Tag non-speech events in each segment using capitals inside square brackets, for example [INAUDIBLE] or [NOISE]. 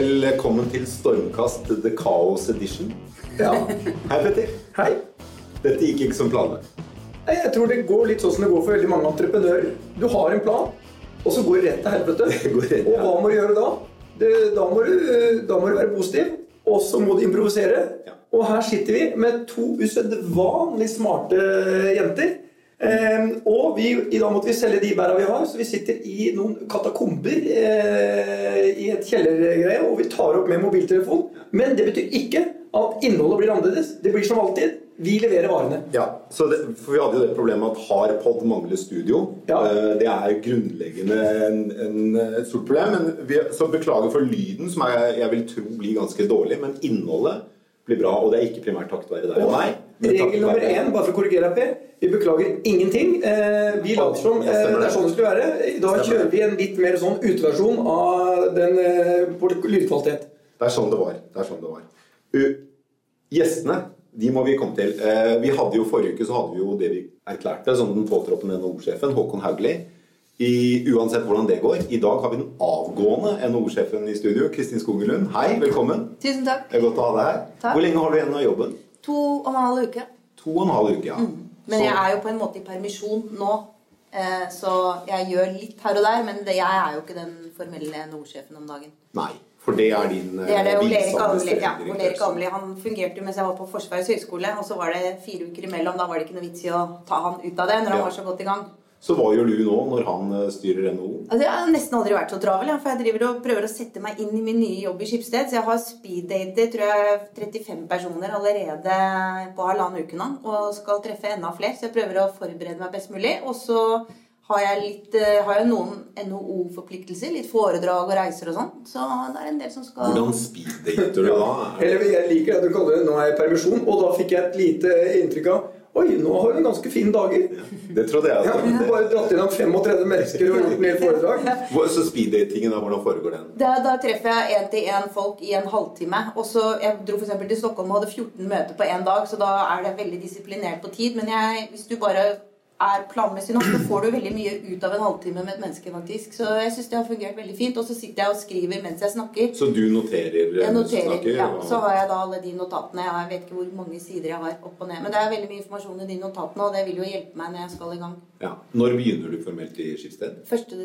Velkommen til Stormkast The Chaos Edition. Ja. Hei, Petter. Hei. Dette gikk ikke som planlagt. Jeg tror det går litt sånn som det går for veldig mange entreprenører. Du har en plan, og så går det rett til helvete. [LAUGHS] Går Og hva må du gjøre da? Det, da, må du, da må du være positiv, og så må du improvisere. Ja. Og her sitter vi med to usedvanlig smarte jenter. Ehm, og vi, i dag måtte vi selge de bæra vi har, så vi sitter i noen katakomber eh, i et kjellergreie, og vi tar opp med mobiltelefon. Men det betyr ikke at innholdet blir annerledes. Det blir som alltid. Vi leverer varene. Ja, så det, for Vi hadde jo det problemet at har pod mangler studio. Ja. Eh, Det er grunnleggende en, en, et stort problem. Men vi, så beklager for lyden, som jeg, jeg vil tro blir ganske dårlig. Men innholdet blir bra, og det er ikke primært takket være deg og meg. Regel nummer én, bare for å korrigere deg, Per. Vi beklager ingenting. Eh, vi later som eh, det er sånn det skulle være. I dag kjører vi en litt mer sånn uteversjon av den eh, lydkvalitet. Det er sånn det var. Det er sånn det var. Uh, gjestene, de må vi komme til. Eh, vi hadde jo Forrige uke så hadde vi jo det vi erklærte som den påtroppende NHO-sjefen, Håkon Hauglie. I, uansett hvordan det går. I dag har vi den avgående NHO-sjefen i studio, Kristin Skogelund. Hei, velkommen. Tusen takk. Det er godt å ha deg her. Takk. Hvor lenge har du igjen av jobben? To og en halv uke. To og en halv uke, ja. Men Så- jeg er jo på en måte i permisjon nå. eh, Så jeg gjør litt her og der, men det, jeg er jo ikke den formelle NHO-sjefen om dagen. Nei, for det er din Det er det Ole Erik Almli han fungerte jo mens jeg var på Forsvarets høgskole, og så var det fire uker imellom. Da var det ikke noe vits i å ta han ut av det når han Ja. var så godt i gang. Så hva gjør du nå når han eh, styrer NHO? Altså, jeg har nesten aldri vært så travel, ja, for jeg driver og prøver å sette meg inn i min nye jobb i Skipsted. Så jeg har speeddatet tror jeg 35 personer allerede på halvannen uke nå. Og skal treffe enda flere, så jeg prøver å forberede meg best mulig. Og så har jeg, litt, eh, har jeg noen NHO-forpliktelser. Litt foredrag og reiser og sånn. Så det er en del som skal Hvordan speeddater du da? Er Eller jeg liker at du kaller det 'nå er jeg i permisjon', og da fikk jeg et lite inntrykk av Oi, nå har du ganske fine dager. Det trodde jeg. Ja, altså. du bare dratt innom 35 mennesker og gjort en hel foredrag. Så speeddatingen, da, hvordan foregår den? Da, da treffer jeg én-til-én folk i en halvtime. Og så, Jeg dro eksempel til Stockholm og hadde 14 møter på én dag, så da er det veldig disiplinert på tid. Men jeg, hvis du bare er planmessig nok, så får du veldig mye ut av en halvtime med et menneske. faktisk. Så jeg syns det har fungert veldig fint. Og så sitter jeg og skriver mens jeg snakker. Så du noterer eh, Jeg noterer, snakker? ja, og- Så har jeg da alle de notatene. Jeg vet ikke hvor mange sider jeg har opp og ned. Men det er veldig mye informasjon i de notatene, og det vil jo hjelpe meg når jeg skal i gang. Ja. Når begynner du formelt i Skipsted? 1.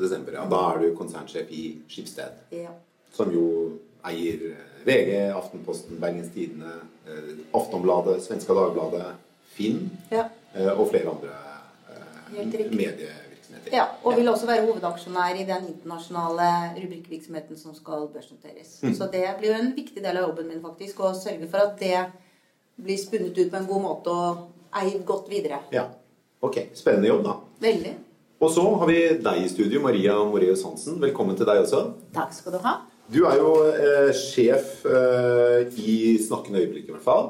desember. ja. Da er du konsernsjef i Skipsted. Ja. Som jo eier eh, VG, Aftenposten, Bergens Tidende, eh, Aftonbladet, Svenska Dagbladet, Finn Ja. Eh, og flere andre eh, medievirksomheter. Ja, og vil også være hovedaksjonær i den internasjonale rubrikkvirksomheten som skal børsnoteres. Mm. Så det blir jo en viktig del av jobben min, faktisk, å sørge for at det blir spunnet ut på en god måte og eid godt videre. Ja. Ok, spennende jobb, da. Veldig. Og så har vi deg i studio, Maria Moreus Hansen. Velkommen til deg også. Takk skal du ha. Du er jo eh, sjef eh, i snakkende øyeblikk, i hvert fall,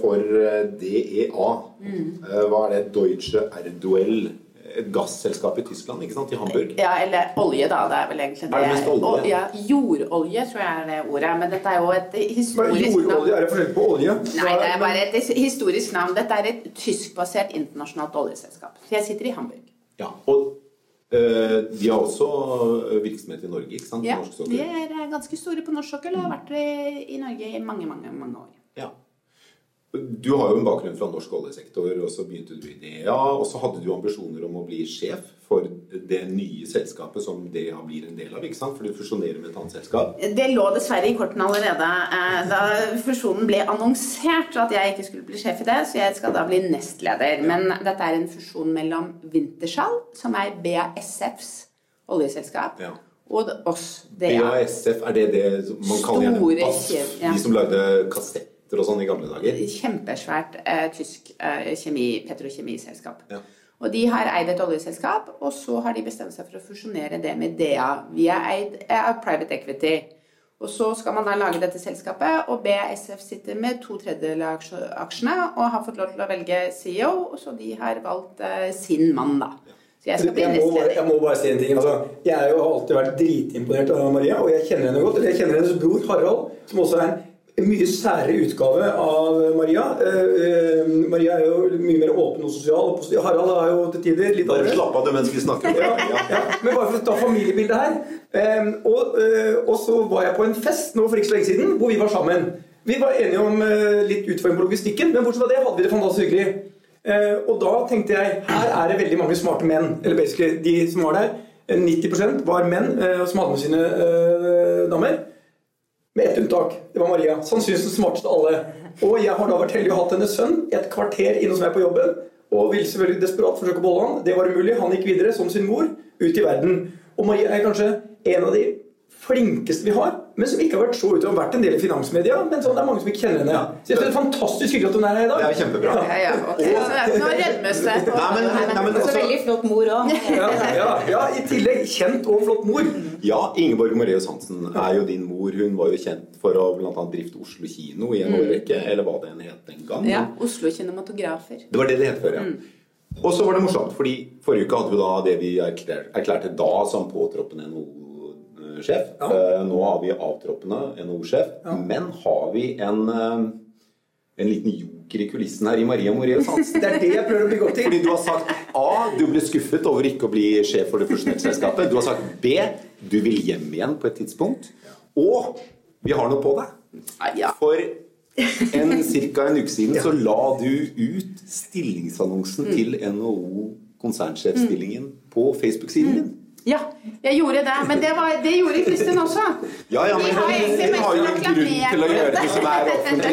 for eh, DEA. Eh, hva er det? Deutsche Erduell? Et gasselskap i Tyskland, ikke sant? I Hamburg. Ja, eller olje, da. Det er vel egentlig det. Er det mest olje? Ja, jordolje, tror jeg er det ordet. Men dette er jo et historisk historisk Jordolje, navn. er det forskjell på olje? Nei, det er bare et historisk navn. Dette er et tyskbasert internasjonalt oljeselskap. Så jeg sitter i Hamburg. Ja, og eh, de har også eh, virksomhet i Norge, ikke sant? Ja, Norsk de er eh, ganske store på norsk sokkel og har vært i Norge i mange, mange, mange år. Ja. Du har jo en bakgrunn fra norsk oljesektor, og så begynte du i DEA. Og så hadde du ambisjoner om å bli sjef for det nye selskapet som DEA blir en del av, ikke sant? For du fusjonerer med et annet selskap. Det lå dessverre i kortene allerede eh, da fusjonen ble annonsert at jeg ikke skulle bli sjef i det, så jeg skal da bli nestleder. Men dette er en fusjon mellom Wintershall, som er BASFs oljeselskap, Ja. og oss, DA. BASF, er det det man kaller Store BASF? ja. De som lagde og sånn i gamle dager? Kjempesvært eh, tysk eh, kjemi, petrokjemiselskap. Ja. Og de har eid et oljeselskap, og så har de bestemt seg for å fusjonere det med DA. Vi er eid eh, av private equity. Og så skal man da lage dette selskapet, og BASF sitter med to tredjedeler av aksjene og har fått lov til å velge CEO, og så de har valgt eh, sin mann, da. Så jeg Jeg må, bare, jeg må bare si en ting. Altså, jeg har jo, alltid vært dritimponert av Maria, og jeg kjenner henne godt. Eller jeg kjenner hennes bror Harald, som også er en mye særere utgave av Maria. Eh, eh, Maria er jo mye mer åpen og sosial. Harald er jo til tider litt Bare slapp av det mens vi snakker. Ja, ja. Men bare for å ta familiebildet her. Eh, og, og så var jeg på en fest nå for ikke så lenge siden hvor vi var sammen. Vi var enige om eh, litt utfordring på logistikken, men bortsett fra det hadde vi det fantastisk hyggelig. Eh, og da tenkte jeg her er det veldig mange smarte menn. Eller basically de som var der. eh, 90% var menn som hadde med sine damer. Med ett unntak. Det var Maria. Sannsynligvis den smarteste av alle. Og jeg har da vært heldig og hatt hennes sønn et kvarter inne hos meg på jobben. Og ville selvfølgelig desperat forsøke å beholde han. Det var umulig. Han gikk videre, som sin mor, ut i verden. Og Maria er kanskje en av de flinkeste vi har, men som ikke har vært så ute. Hun har vært en del i finansmedia, men sånn, det er mange som ikke kjenner henne. Ja. Så jeg synes det er fantastisk hyggelig at hun er her i dag. Det er kjempebra. Ja, ja, og Så ikke noe det. Nei, men, nei, men Så også, veldig flott mor òg. Ja, ja, ja, I tillegg kjent og flott mor. ja, Ingeborg Moreus Hansen er jo din mor. Hun var jo kjent for å blant annet drifte Oslo kino i en årrekke, eller hva det enn het den gang. Ja, Oslo Kinematografer. Det var det det het før, ja. Og så var det morsomt, fordi forrige uke hadde vi da det vi erklærte da som påtroppende NHO-sjef. Ja. Eh, Nå har vi avtroppende NHO-sjef, men har vi en, eh, en liten joker i kulissen her i Maria Moreus Hansen? Det er det jeg prøver å bli godt til. Fordi du har sagt A. Du ble skuffet over ikke å bli sjef for det profesjonelle selskapet. Du har sagt B. Du vil hjem igjen på et tidspunkt. Og vi har noe på deg. Ja, ja. For en, cirka en uke siden så la du ut stillingsannonsen til NHO konsernsjefstillingen på Facebook-siden din. Ja, jeg gjorde det. Men det, var, det gjorde Kristin også. Ja, ja, men Vi har har jo en grunn til å gjøre det som er offentlig.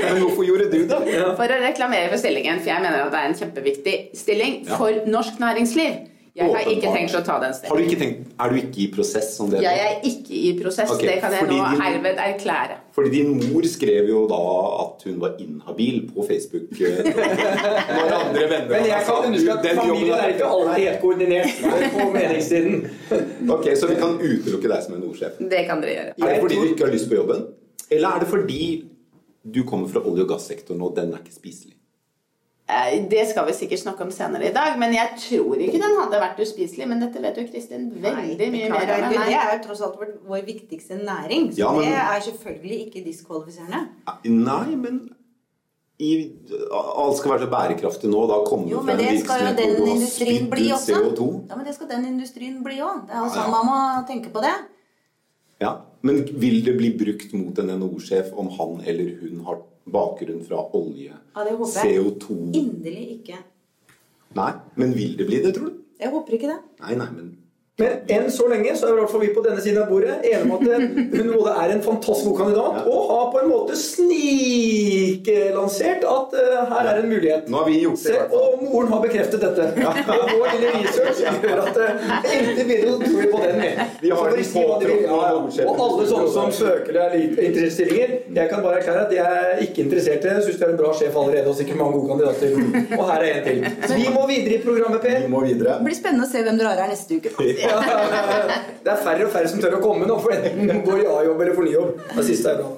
Men hvorfor gjorde du det? For å reklamere for stillingen, for jeg mener at det er en kjempeviktig stilling for norsk næringsliv. Jeg har ikke tenkt å ta den Har du stillingen. ikke tenkt, er du ikke i prosess, som det Jeg er ikke i prosess. Okay. det kan jeg fordi nå din- herved erklære. Fordi din mor skrev jo da at hun var inhabil på Facebook. eh, Når andre venner Men jeg kan understreke at jobben familien er ikke alltid helt koordinert på meningstiden. Ok, Så vi kan utelukke deg som en ordsjef. Det kan dere gjøre. Er det fordi du ikke har lyst på jobben? Eller er det fordi du kommer fra olje- og gassektoren, og den er ikke spiselig? Eh, Det skal vi sikkert snakke om senere i dag, men jeg tror ikke den hadde vært uspiselig. Men dette vet jo Kristin veldig mye mer om Det er jo tross alt vår, vår viktigste næring, så Ja, men- det er selvfølgelig ikke diskvalifiserende. Nei, men i, alt skal være så bærekraftig nå. Da kommer Jo, det men fra en det skal jo den industrien bli også. CO2. Ja, men det skal den industrien bli òg. Det er jo Ja, sånn ja. man må tenke på det. Ja, Men vil det bli brukt mot en NHO-sjef om han eller hun har bakgrunn fra olje, Ja, det håper jeg. CO2 Inderlig ikke. Nei, men vil det bli det, tror du? Jeg håper ikke det. Nei, nei, men Men enn så lenge så er i hvert fall vi på denne siden av bordet enige om at hun både er en fantastisk god kandidat Ja. og har på en måte sniklansert at uh, her er en mulighet. Nå har vi gjort det. i Se, og moren har bekreftet dette. Ja. [LAUGHS] vår lille research gjør at uh, endelig videre så tror vi på den. Vi har de si hva de vil. Ja, ja. Og alle sånne som søker er litt interessert stillinger, jeg kan bare erklære at jeg er ikke interessert i det. Syns du er en bra sjef allerede og sikkert mange gode kandidater. Og her er en til. Så vi må videre i programmet, Per. Vi må videre. Det blir spennende å se hvem dere har her neste uke. [LAUGHS] Ja, det er færre og færre som tør å komme nå, for enten går i A-jobb eller får ny jobb. Det siste er bra.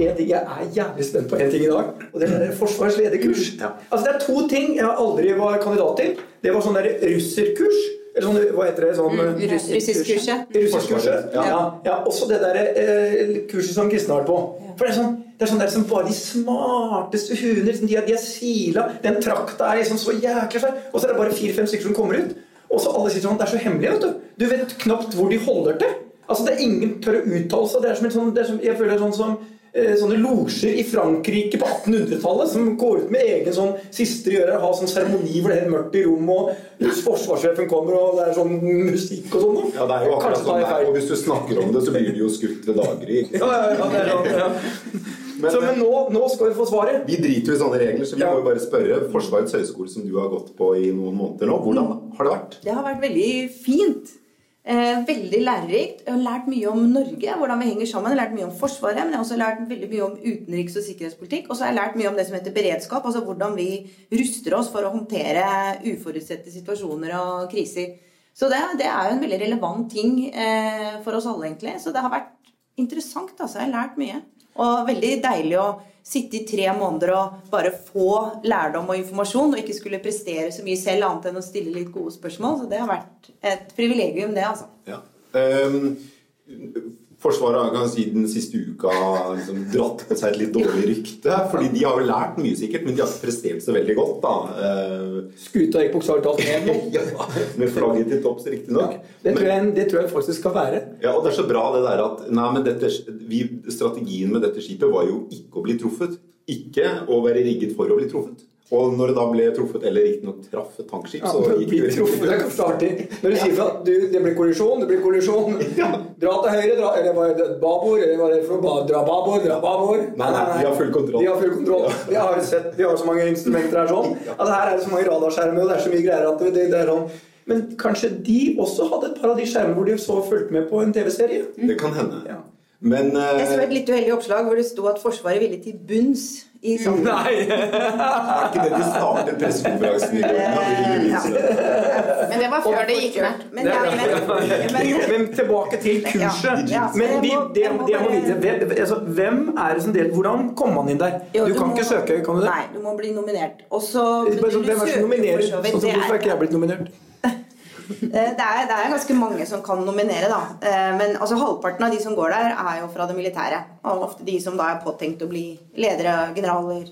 En ting Jeg er jævlig spent på en ting i dag, og det er Forsvarets lederkurs. Ja. Altså Det er to ting jeg aldri var kandidat til. Det var sånn der russerkurs. Eller sånn, hva heter det? Sånn, Russiskkurset. Russiskkurset. Ja. Ja. ja, Også det der eh, kurset som Kristin har på. For det er sånn, det er sånn der som bare de smarteste liksom, de, er, de er sila. Den trakta er liksom så jækla svær. Og så er det bare fire-fem stykker som kommer ut. Og så alle sier sånn Det er så hemmelig, vet du. Du vet knapt hvor de holder til. Altså Det er ingen tør å uttale seg. Det er som sånn, det er som, jeg føler det er sånn som eh, Sånne losjer i Frankrike på 1800-tallet som går ut med egen sånn siste de gjør å ha sånn seremoni hvor det er helt mørkt i rommet, og forsvarssjefen kommer, og det er sånn musikk og sånn. Ja, det er jo akkurat sånn det er. Og hvis du snakker om det, så blir du jo skutt ved daggry. Ja, ja, ja. [LAUGHS] Men, Så, men nå, nå skal vi få svaret. Vi driter jo i sånne regler, så vi Ja. må jo bare spørre Forsvarets høgskole, som du har gått på i noen måneder nå, hvordan har det vært? Det har vært veldig fint. Eh, veldig lærerikt. Jeg har lært mye om Norge, hvordan vi henger sammen. Jeg har lært mye om Forsvaret, men jeg har også lært veldig mye om utenriks- og sikkerhetspolitikk. Og så har jeg lært mye om det som heter beredskap, altså hvordan vi ruster oss for å håndtere uforutsette situasjoner og kriser. Så det, det er jo en veldig relevant ting eh, for oss alle, egentlig. Så det har vært interessant. altså. Jeg har lært mye. Og veldig deilig å sitte i tre måneder og bare få lærdom og informasjon, og ikke skulle prestere så mye selv annet enn å stille litt gode spørsmål. Så det har vært et privilegium, det, altså. Ja. Ehm, Forsvaret har kanskje jeg den siste uka liksom, dratt på seg et litt dårlig rykte. Fordi de har jo lært mye, sikkert, men de har ikke prestert så veldig godt. da. Eh, Skuta gikk bokstavelig talt ned [LAUGHS] ja, med flagget til topps, riktignok. Det, tror jeg- det tror jeg faktisk skal være. Ja, og det er så bra det der at nei, men dette, vi, Strategien med dette skipet var jo ikke å bli truffet. Ikke å være rigget for å bli truffet. Og når det da ble truffet, eller riktignok traff et tankskip, Ja, så gikk det truffet, det er ganske. Når du sier fra du, det blir kollisjon, det blir kollisjon. Dra til høyre, dra Eller var det babord? Eller var det for å ba- dra babord, dra babord? Nei, nei, vi har full kontroll. Vi har full kontroll. Vi har jo sett, vi har så mange instrumenter her sånn. At her er det så mange radarskjermer, og det er så mye greier at det, det, er sånn. Men kanskje de også hadde et par av de skjermene hvor de så fulgte med på en TV-serie? Det kan hende. Ja. Men Jeg så eh, et litt uheldig oppslag hvor det sto at Forsvaret ville til bunns i sånn Nei! [LAUGHS] er ikke det de startet pressekonferansen i går? Ja. Men det var før det gikk ned. Men, ja, men, men, Men tilbake til kurset. Ja, ja. Men vi, det, det jeg må vite, hvem, altså, hvem er det som deler Hvordan kommer man inn der? Jo, Du kan må- ikke søke, kan du det? Nei, du må bli nominert. Og så sånn, Hvem er det som nominerer? Sånn som Hvorfor er ikke jeg blitt nominert? Eh, Det er, det er ganske mange som kan nominere, da. Eh, Men altså, halvparten av de som går der, er jo fra det militære. Og ofte de som da er påtenkt å bli ledere, generaler.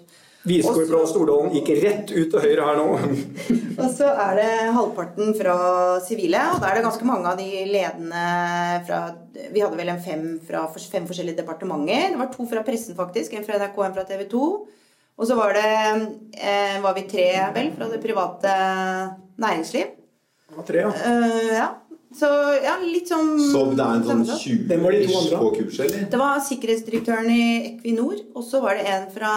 Visekorporal Stordalen gikk rett ut til høyre her nå. [LAUGHS] Og så er det halvparten fra sivile, og da er det ganske mange av de ledende fra Vi hadde vel en fem fra fem forskjellige departementer. Det var to fra pressen, faktisk. En fra NRK, en fra TV 2. Og så var det eh, var vi tre, vel, fra det private næringsliv. Tre, ja. Uh, ja. Så ja, litt sånn Så det er en sånn sammensatt. Hvem var de to 20 andre? på kurset, eller? Det var sikkerhetsdirektøren i Equinor, og så var det en fra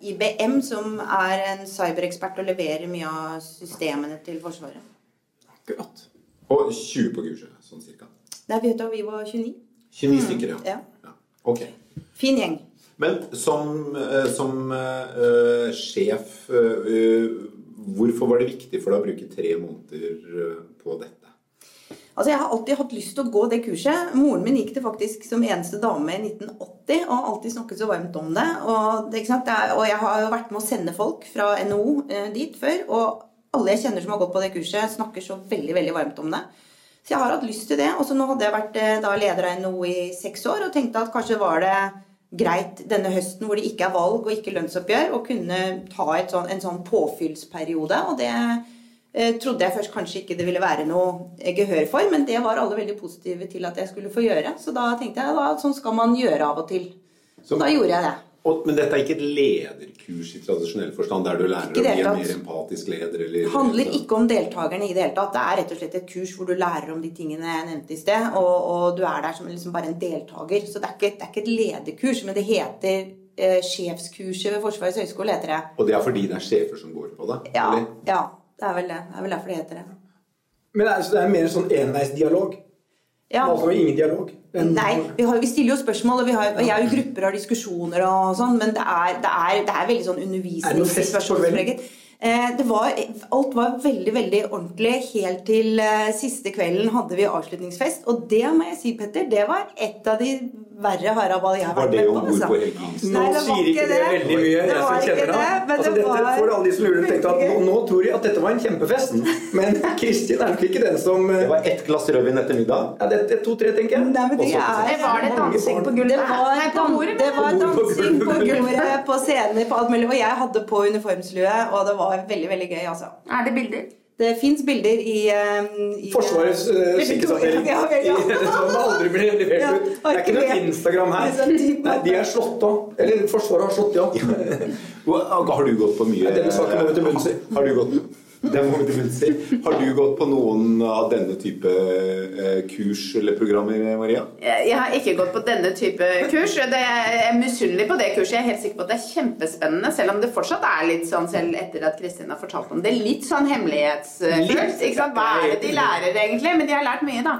IBM, som er en cyberekspert og leverer mye av systemene til Forsvaret. Akkurat. Og 20 på kurset, sånn cirka. Nei, vet du, vi var 29. 29 stykker, ja. Ja. ja. Ok. Fin gjeng. Men som, eh, som eh, eh, sjef, eh, hvorfor var det viktig for deg å bruke tre måneder eh, på dette? Altså, Jeg har alltid hatt lyst til å gå det kurset. Moren min gikk det faktisk som eneste dame i 1980 og har alltid snakket så varmt om det. Og? Er, og jeg har jo vært med å sende folk fra NHO eh, dit før. Og alle jeg kjenner som har gått på det kurset, snakker så veldig veldig varmt om det. Så jeg har hatt lyst til det. Og så nå hadde jeg vært eh, da, leder av NHO i seks år og tenkte at kanskje var det greit denne høsten hvor det ikke er valg og ikke lønnsoppgjør, å kunne ta sånn, en sånn påfyllsperiode. Og det eh, trodde jeg først kanskje ikke det ville være noe eh, gehør for, men det var alle veldig positive til at jeg skulle få gjøre. Så da tenkte jeg at sånn skal man gjøre av og til. Så da gjorde jeg det. Og, men dette er ikke et lederkurs i tradisjonell forstand, der du lærer å bli en mer empatisk leder? Eller, Det handler ikke om deltakerne i det hele tatt. Det er rett og slett et kurs hvor du lærer om de tingene jeg nevnte i sted, og, og du er der som liksom bare en deltaker. Så det er ikke, det er ikke et lederkurs, men det heter eh, sjefskurset ved Forsvarets høgskole, heter det. Og det er fordi det er sjefer som går på det? Ja, eller? ja, det er vel det. Det er vel derfor det heter det. Men det er, så det er mer sånn enveisdialog. Ja. Altså ingen dialog. En- Nei, vi, har, vi stiller jo spørsmål, og vi, har, og jeg er jo grupper av har diskusjoner og sånn, men det er, det er, det er veldig sånn Er det noe Eh, det var, alt var veldig veldig ordentlig helt til eh, siste kvelden hadde vi avslutningsfest. Og det må jeg si, Petter, det var et av de verre haraball jeg har vært det med på. altså. Nå det sier ikke det det. veldig mye, Det jeg som kjenner det, Altså, dette var får alle de som lurer tenkte at nå, nå tror de at dette var en kjempefest. Men Kristin er nok ikke den som Det eh, var ett glass rødvin etter middag. Ja, det er to-tre, tenker jeg. Nei, men det Også- er- Det var det dansing på Det gulvet? var, Nei, på bordet, det var dansing på gulvet. gulvet, på scener, på alt mulig. Og jeg hadde på uniformslue, og det var veldig, veldig gøy, altså. Er det bilder? Det fins bilder i, um, i Forsvarets uh, sikkerhetsavdeling Ja, ja, [LAUGHS] ja. som aldri blir levert Ja, ut. Det er ikke noe. Instagram her. Det er sånn Nei, de er slått av. Eller Forsvaret har slått de av. [LAUGHS] Har du gått på mye Det må vi til bunns i. Har du gått vi til bunns. Har du gått på noen av denne type eh, kurs eller programmer, Maria? Jeg har ikke gått på denne type kurs. Jeg er misunnelig på det kurset. Jeg er helt sikker på at det er kjempespennende, selv om det fortsatt er litt sånn, selv etter at Kristin har fortalt om det, litt sånn hemmelighetsfullt. Hva er det de lærer egentlig? Men de har lært mye, da.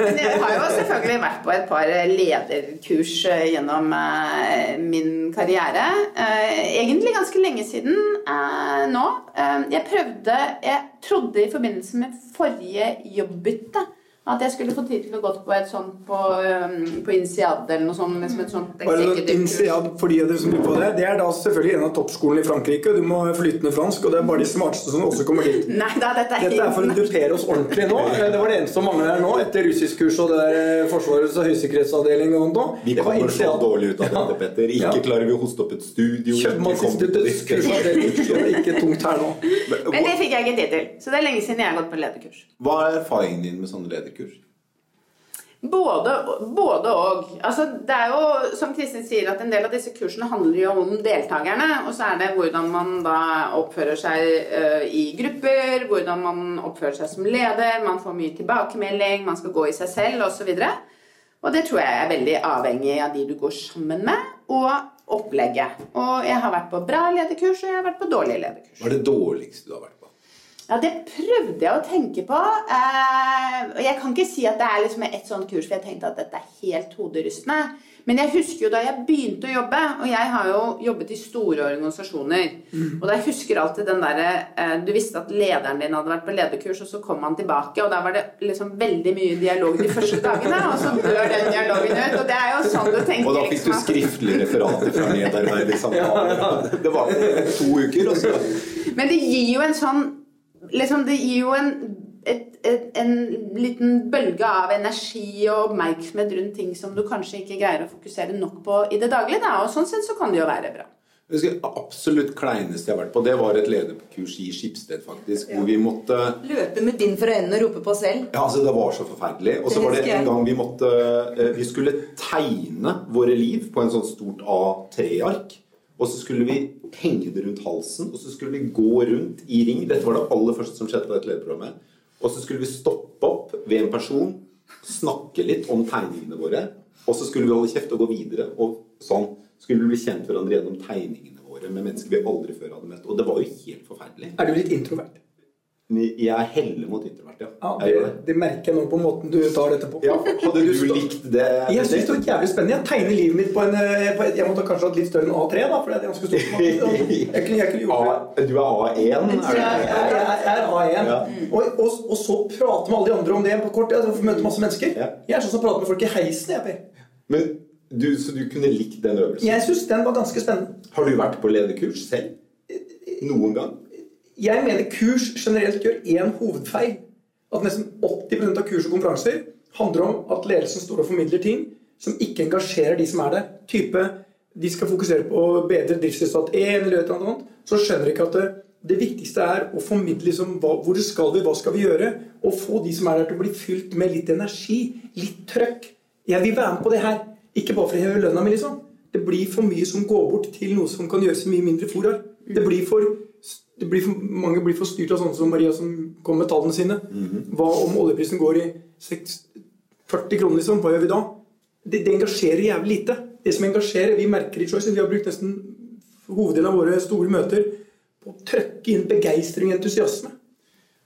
Men jeg har jo selvfølgelig vært på et par lederkurs eh, gjennom eh, min karriere. Eh, egentlig ganske lenge siden eh, nå. Eh, jeg prøvde Jeg trodde i forbindelse med forrige jobbbytte At jeg skulle få tid til å gå på et sånt på, um, på Insiad eller noe sånt. Liksom et sånt Bare sånn. Insead for de av dere som lurer på det. Det er da selvfølgelig en av toppskolene i Frankrike. og Du må flytende fransk, og det er bare de smarteste som også kommer dit. [LAUGHS] Nei da, dette er Dette er for å dupere oss ordentlig nå. [LAUGHS] Det var det eneste som mangler her nå, etter russiskkurs og det der eh, Forsvarets og høysikkerhetsavdeling og sånt. Vi Det var kommer så dårlig ut av dette, Petter. Ikke Ja. klarer vi å hoste opp et studio. Kjøpmannsinstituttets det. kursavdeling. Det er ikke tungt her nå. Men det fikk jeg ikke tid til. Så det er lenge siden jeg har gått på lederkurs. Hva er erfaringen din med sånne lederkurs? Både, både og. Altså, det er jo, som Kristin sier, at en del av disse kursene handler jo om deltakerne. Og så er det hvordan man da oppfører seg uh, i grupper, hvordan man oppfører seg som leder, man får mye tilbakemelding, man skal gå i seg selv osv. Og det tror jeg er veldig avhengig av de du går sammen med, og opplegget. Og jeg har vært på bra lederkurs, og jeg har vært på dårlige lederkurs. Hva er det dårligste du har vært på? Ja, det prøvde jeg å tenke på. Eh, og jeg kan ikke si at det er liksom et sånt kurs, for jeg tenkte at dette er helt hoderystende. Men jeg husker jo da jeg begynte å jobbe, og jeg har jo jobbet i store organisasjoner. Og da jeg husker alltid den derre eh, Du visste at lederen din hadde vært på lederkurs, og så kom han tilbake, og da var det liksom veldig mye dialog de første dagene, og så dør den dialogen ut. Og det er jo sånn du tenker. Og da fikk du liksom at- skriftlig referat fra medarbeider i samtalen. [LAUGHS] Det var to uker, og så Men det gir jo en sånn liksom Det gir jo en, et, et, en liten bølge av energi og oppmerksomhet rundt ting som du kanskje ikke greier å fokusere nok på i det daglige. Da. Og sånn sett så kan det jo være bra. Det absolutt kleineste jeg har vært på, det var et lederkurs i Skipsted, faktisk. Hvor vi måtte Løpe med bind for øynene og rope på selv. Ja, altså Det var så forferdelig. Og så var det en gang vi måtte eh, Vi skulle tegne våre liv på en sånn stort A3-ark. Og så skulle vi henge det rundt halsen, og så skulle vi gå rundt i ring. Dette var det aller første som skjedde på dette lederprogrammet. Og så skulle vi stoppe opp ved en person, snakke litt om tegningene våre. Og så skulle vi holde kjeft og gå videre. Og sånn skulle vi bli kjent hverandre gjennom tegningene våre med mennesker vi aldri før hadde møtt. Og det var jo helt forferdelig. Er du litt introvert? Jeg heller mot introvert, ja. Ja, Jeg det, det merker jeg nå på måten du tar dette på. Ja, hadde du likt det? Jeg syns det var jævlig spennende. Jeg tegner livet mitt på en, eh, på et, Jeg måtte kanskje hatt litt større enn A3, da, for det er ganske stort. [LAUGHS] Jeg kunne, jeg kunne gjort det. A, du er A1? Er Jeg, jeg, jeg er A1. Ja. Og, og, og så prate med alle de andre om det på kort tid. Altså, møte masse mennesker. Ja. Jeg er sånn som prater med folk i heisen. Jeg, Per. Men du, så du kunne likt den øvelsen? jeg syns den var ganske spennende. Har du vært på lederkurs selv? Noen gang? Jeg mener kurs generelt gjør én hovedfeil. At nesten 80% av kurs og konferanser handler om at ledelsen står og formidler ting som ikke engasjerer de som er der. Type de skal fokusere på å bedre driftsresultat 1 eller et eller annet. Så skjønner de ikke at det, det viktigste er å formidle liksom, hva, hvor skal vi, hva skal vi gjøre, og få de som er der til å bli fylt med litt energi, litt trøkk. Jeg vil være med på det her. Ikke bare for å heve lønna mi, liksom. Det blir for mye som går bort til noe som kan gjøres i mye mindre fora. Det blir for, blir for mange blir for styrt av sånne som Maria som kom med tallene sine. Hva om oljeprisen går i 6, 40 kroner, liksom? Hva gjør vi da? Det, det engasjerer jævlig lite. Det som engasjerer, Vi merker i Choice, vi har brukt nesten hoveddelen av våre store møter på å trøkke inn begeistring og entusiasme.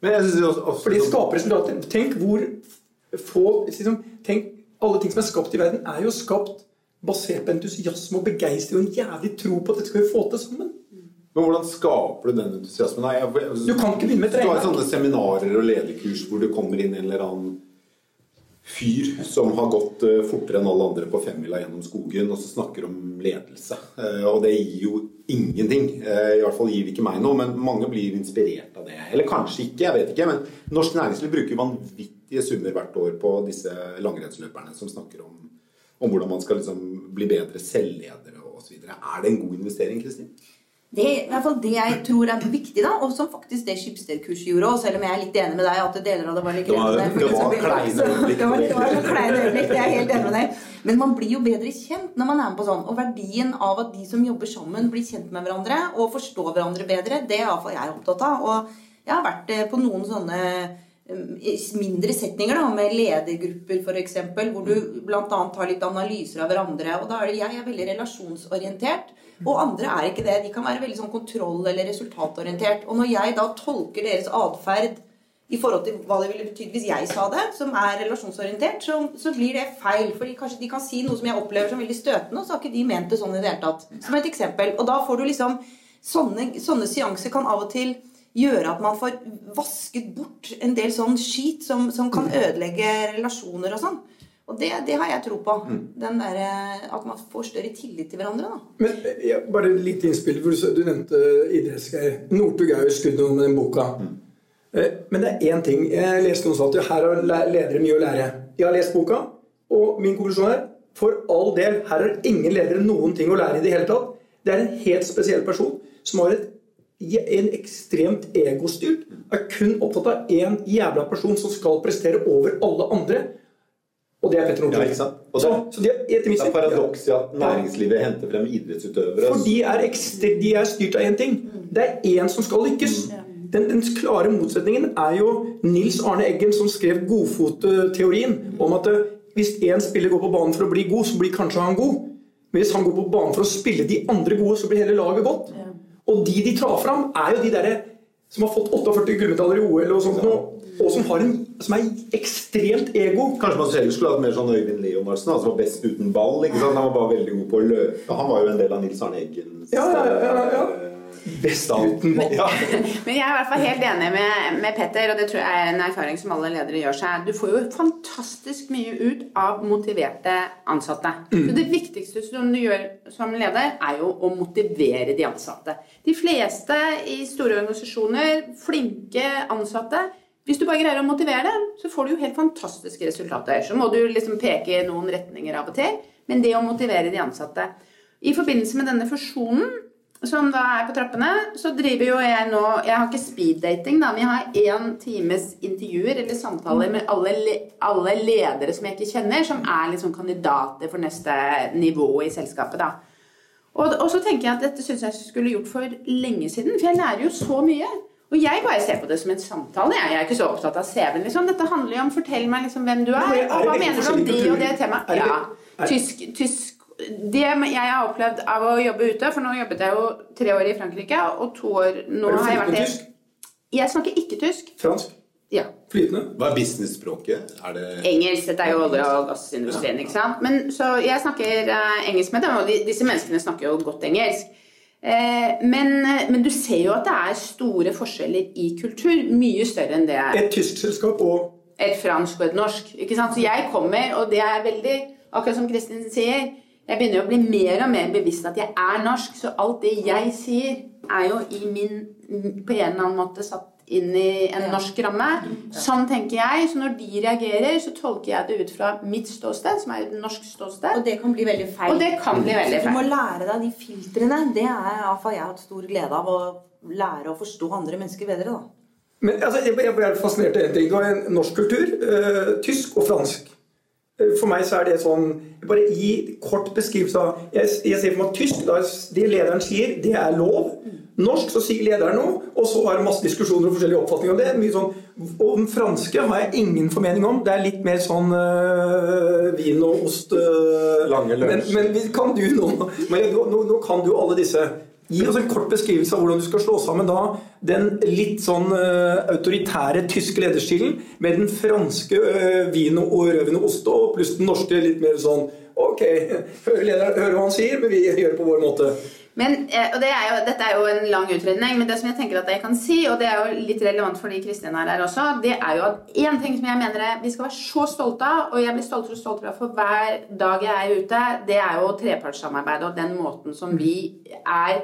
Men jeg synes også, også For det skaper resultater. Tenk hvor få liksom, Tenk, Alle ting som er skapt i verden, er jo skapt basert på entusiasme og begeistring og en jævlig tro på at dette skal vi få til sammen. Men hvordan skaper du den entusiasmen? Nei, jeg, jeg, Du kan ikke begynne med trening. Du har sånne seminarer og lederkurs hvor det kommer inn en eller annen fyr som har gått uh, fortere enn alle andre på femmila gjennom skogen, og så snakker om ledelse. Uh, og det gir jo ingenting. Uh, I hvert fall gir det ikke meg noe, men mange blir inspirert av det. Eller kanskje ikke, jeg vet ikke. Men norsk næringsliv bruker vanvittige summer hvert år på disse langrennsløperne som snakker om, om hvordan man skal liksom bli bedre selvledere osv. Er det en god investering, Kristin? Det er i hvert fall det jeg tror er viktig, da, og som faktisk det Skipsted-kurset gjorde òg, selv om jeg er litt enig med deg at deler av det var litt Det var- det var for kleine øyeblikk. [LAUGHS] Det var, det var noen kleine øyeblikk, det er jeg helt enig med deg. Men man blir jo bedre kjent når man er med på sånn. Og verdien av at de som jobber sammen, blir kjent med hverandre og forstår hverandre bedre, det er iallfall jeg opptatt av. Og jeg har vært eh, på noen sånne um, mindre setninger da, med ledergrupper f.eks., hvor du bl.a. tar litt analyser av hverandre. og da er det, Jeg er veldig relasjonsorientert, og andre er ikke det. De kan være veldig sånn kontroll- eller resultatorientert. Og når jeg da tolker deres atferd i forhold til hva det ville betydd hvis jeg sa det, som er relasjonsorientert, så, så blir det feil. Fordi kanskje de kan si noe som jeg opplever som veldig støtende, og så har ikke de ment det sånn i det hele tatt. Som et eksempel. Og da får du liksom Sånne, sånne seanser kan av og til gjøre at man får vasket bort en del sånn skit som, som kan ødelegge relasjoner og sånn. Og det, det har jeg tro på. Den der, eh, at man får større tillit til hverandre. da. Men eh, ja, Bare et lite innspill. for Du, du nevnte idrettsgreier. Northug er jo skudd om den boka. Mm. Men det er én ting. Jeg leste noen som sa at her har ledere mye å lære. Jeg har lest boka, og min konklusjon er for all del, her har ingen ledere noen ting å lære i det hele tatt. Det er en helt spesiell person som har et, en ekstremt egostyrt, er kun opptatt av én jævla person som skal prestere over alle andre. Og det er Petter Ja, Northug. Ja. Og så, det- så de er, etter Det er paradokset at næringslivet henter frem idrettsutøvere. for de er, ekstre, de er styrt av én ting. Det er én som skal lykkes. Den, den klare motsetningen er jo Nils Arne Eggen som skrev godfotteorien om at eh, hvis én spiller går på banen for å bli god, så blir kanskje han god. Men hvis han går på banen for å spille de andre gode, så blir hele laget godt. Og de de tar fram, er jo de derre som har fått 48 gullmedaljer i OL og sånt, nå, og som, har en, som er ekstremt ego. Kanskje man selv skulle hatt mer sånn Øyvind Leonardsen, altså var best uten ball. ikke sant? Han var bare veldig god på å løpe. Han var jo en del av Nils Arne Eggens Ja, ja, ja, ja, ja. eh, Best uten ball. [LAUGHS] Ja. Men jeg er i hvert fall helt enig med, med Petter, og det tror jeg er en erfaring som alle ledere gjør seg. Du får jo fantastisk mye ut av motiverte ansatte. Så det viktigste som du gjør som leder, er jo å motivere de ansatte. De fleste i store organisasjoner, flinke ansatte hvis du bare greier å motivere dem, så får du jo helt fantastiske resultater. Så må du liksom peke i noen retninger av og til, men det å motivere de ansatte. I forbindelse med denne fusjonen som da er på trappene, så driver jo jeg nå Jeg har ikke speeddating, da, men jeg har én times intervjuer eller samtaler med alle, alle ledere som jeg ikke kjenner, som er liksom kandidater for neste nivå i selskapet. da. Og, og så tenker jeg at dette syns jeg skulle gjort for lenge siden, for jeg lærer jo så mye. Og jeg bare ser på det som en samtale. Jeg, jeg er ikke så opptatt av CV-en. Liksom. Dette handler jo om fortell meg liksom hvem du er, er og hva mener du om de det og det temaet. Ja. Tysk, tysk Det jeg har opplevd av å jobbe ute, for nå jobbet jeg jo tre år i Frankrike, og to år nå har jeg vært i tysk? Jeg snakker ikke tysk. Fransk? Ja. Flytende? Hva er businessspråket? Er det Engelsk. Dette er jo olje- og gassindustrien, ikke sant. Men, så jeg snakker uh, engelsk med dem, og de, disse menneskene snakker jo godt engelsk. Eh, men, men du ser jo at det er store forskjeller i kultur. Mye større enn det Et tysk selskap og et fransk og et norsk. Ikke sant? Så jeg kommer, og det er veldig Akkurat som Kristin sier, jeg begynner å bli mer og mer bevisst at jeg er norsk. Så alt det jeg sier, er jo i min på en eller annen måte satt inn i en norsk ramme. Sånn tenker jeg. Så når de reagerer, så tolker jeg det ut fra mitt ståsted, som er et norsk ståsted. Og det kan bli veldig feil. Og det kan bli veldig feil. Du må lære deg de filtrene. Det er iallfall jeg har hatt stor glede av. Å lære å forstå andre mennesker bedre. da. Men altså, jeg ble fascinert av en ting. Du har en norsk kultur, eh, tysk og fransk. For meg så er det sånn Bare gi kort beskrivelse av jeg, jeg ser for meg at tysk, da, det lederen sier, det er lov. Norsk så sier lederen noe, og så har jeg masse diskusjoner og forskjellige oppfatninger om det. Mye sånn, og den franske har jeg ingen formening om. Det er litt mer sånn øh, vin og ost øh, Lange Men, men kan du nå, men nå, nå, nå kan du alle disse. Gi oss en kort beskrivelse av hvordan du skal slå sammen da den litt sånn uh, autoritære tyske lederstilen med den franske uh, vin og rødvin og ost pluss den norske litt mer sånn Ok, [LAUGHS] hører lederen hører hva han sier, men vi gjør det på vår måte. Men, eh, og det er jo, Dette er jo en lang utredning, men det som jeg tenker at jeg kan si, og det er jo litt relevant fordi Kristin er her også, det er jo at én ting som jeg mener er- vi skal være så stolte av, og jeg blir stoltere og stoltere av for hver dag jeg er ute, det er jo trepartssamarbeidet og den måten som vi er,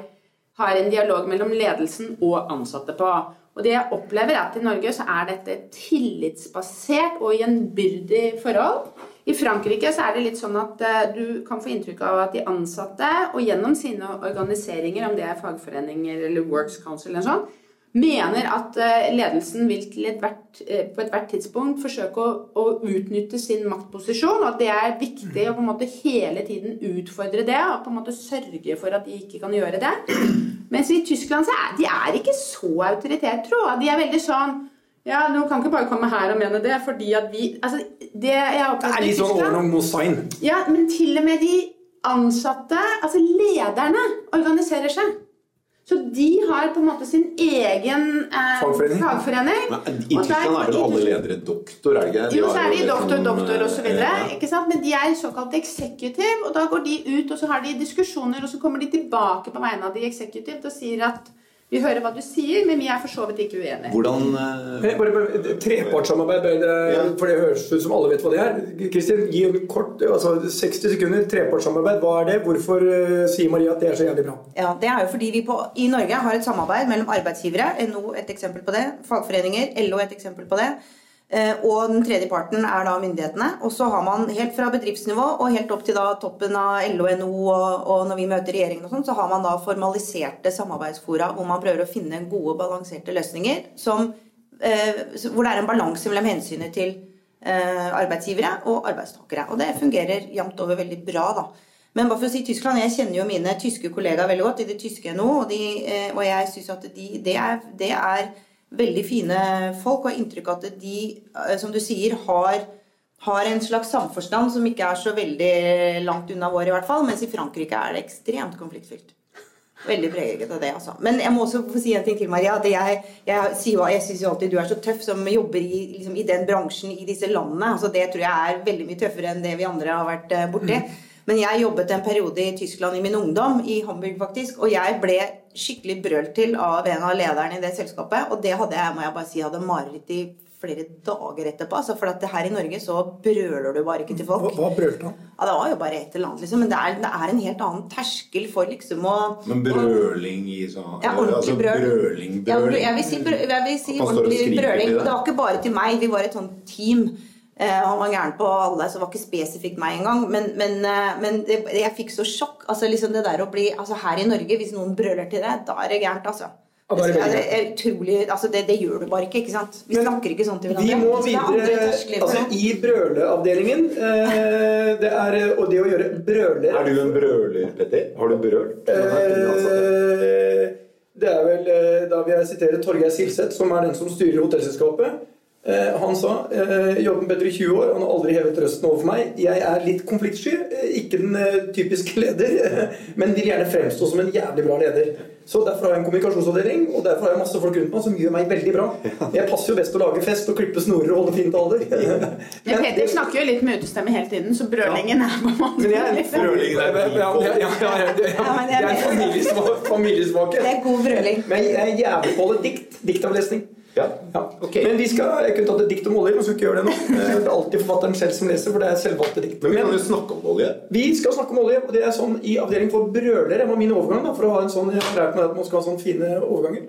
har en dialog mellom ledelsen og ansatte på. Og det jeg opplever er at I Norge så er dette tillitsbasert og gjenbyrdig forhold. I Frankrike så er det litt sånn at eh, du kan få inntrykk av at de ansatte, og gjennom sine organiseringer, om det er fagforeninger eller Works Council eller sånn, mener at eh, ledelsen vil hvert på ethvert tidspunkt forsøke å, å utnytte sin maktposisjon, og at det er viktig å på en måte hele tiden utfordre det, og på en måte sørge for at de ikke kan gjøre det. Mens i Tyskland så er de er ikke så autoritære, tror jeg. De er veldig sånn ja, Du kan ikke bare komme her og mene det, fordi at vi altså, det Det er litt sånn Ornong Mosain. ja, men til og med de ansatte, altså lederne, organiserer seg. Så de har på en måte sin egen eh, Fagforening. fagforening. Men I Tyskland er vel alle ledere doktor, er det ikke? De Jo, så er de doktor, som, doktor eh, osv. ja. Men de er såkalt executive, og da går de ut og så har de diskusjoner, og så kommer de tilbake på vegne av de executive og sier at Vi hører hva du sier, men vi er for så vidt ikke uenige. Hvordan uh... Bare, bare, trepartssamarbeid, bare Ja. for det høres ut som alle vet hva det er. Kristin, gi en kort, altså 60 sekunder trepartssamarbeid. Hva er det? Hvorfor uh, sier Maria at det er så jævlig bra? Ja, Det er jo fordi vi på, i Norge har et samarbeid mellom arbeidsgivere, NO et eksempel på det, fagforeninger, LO et eksempel på det, eh, og den tredje parten er da myndighetene. Og så har man helt fra bedriftsnivå og helt opp til da toppen av LO, NHO og, og når vi møter regjeringen og sånn, så har man da formaliserte samarbeidsfora hvor man prøver å finne gode, balanserte løsninger som, eh, hvor det er en balanse mellom hensynet til eh, arbeidsgivere og arbeidstakere. Og det fungerer jevnt over veldig bra, da. Men bare for å si Tyskland, jeg kjenner jo mine tyske kollegaer veldig godt i det tyske NHO, og, de, eh, og jeg syns at de, det, er, det er veldig fine folk, og har inntrykk av at de, eh, som du sier, har, har en slags samforstand som ikke er så veldig langt unna vår, i hvert fall. Mens i Frankrike er det ekstremt konfliktfylt. Veldig preget av det, altså. Men jeg må også få si en ting til, Maria. At jeg, jeg, jeg syns jo alltid du er så tøff som jobber i, liksom, i den bransjen i disse landene. Altså, det tror jeg er veldig mye tøffere enn det vi andre har vært eh, borti. Men jeg jobbet en periode i Tyskland i min ungdom, i Hamburg faktisk, og jeg ble skikkelig brølt til av en av lederne i det selskapet. Og det hadde jeg, må jeg bare si, hadde mareritt i flere dager etterpå. Altså, for at her i Norge så brøler du bare ikke til folk. hva brølte han? Ja, det var jo bare et eller annet, liksom. Men det er, det er en helt annen terskel for liksom å Men brøling i sånn ja, ordentlig altså, brøl. Brøling, Ja, brøling. jeg vil si, brø- jeg vil si ordentlig brøling. Det var ikke bare til meg. Vi var et sånt team. Eh, han var gæren på alle, så det var ikke spesifikt meg engang. Men, men, eh, men det, jeg fikk så sjokk. Altså liksom det der å bli altså Her i Norge, hvis noen brøler til deg, da er det gærent, altså. Det det er utrolig, altså det, det gjør du bare ikke. ikke sant? Vi Men snakker ikke sånn til hverandre. Vi må er videre altså, i brøleavdelingen. Eh, det er, og det å gjøre brøler Er du en brøler, Petter? Har du brølt? Eh, Det er vel eh, Da vil jeg sitere Torgeir Silseth, som er den som styrer hotellselskapet. Eh, Han sa jobben jobbet med i 20 år, han har aldri hevet røsten overfor meg. Jeg er litt konfliktsky, eh, ikke den eh, typiske [LAUGHS] leder, men vil gjerne fremstå som en jævlig bra leder. Så Derfor har jeg en kommunikasjonsavdeling, og derfor har jeg masse folk rundt meg som gjør meg veldig bra. [LAUGHS] Jeg passer jo best til å lage fest og klippe snorer og holde fine taler. [LAUGHS] Men Peter snakker jo litt med utestemme hele tiden, så brølingen er på en måte er Brølingen er Ja, ja, er- Jeg er familiesvake. Det er god brøling. Men jeg er jævlig på det. dikt. Diktavlesning. Ja. Ja. Okay. Men vi skal, jeg kunne tatt et dikt om olje, men skal ikke gjøre det nå. [LAUGHS] Eh, Det er alltid forfatteren selv som leser, for det er selvvalgte dikt. Men vi kan jo snakke om olje. vi skal snakke om olje, og det er sånn i avdeling for brølere var min overgang. da, For å ha en sånn, Jeg har lært meg at man skal ha sånne fine overganger.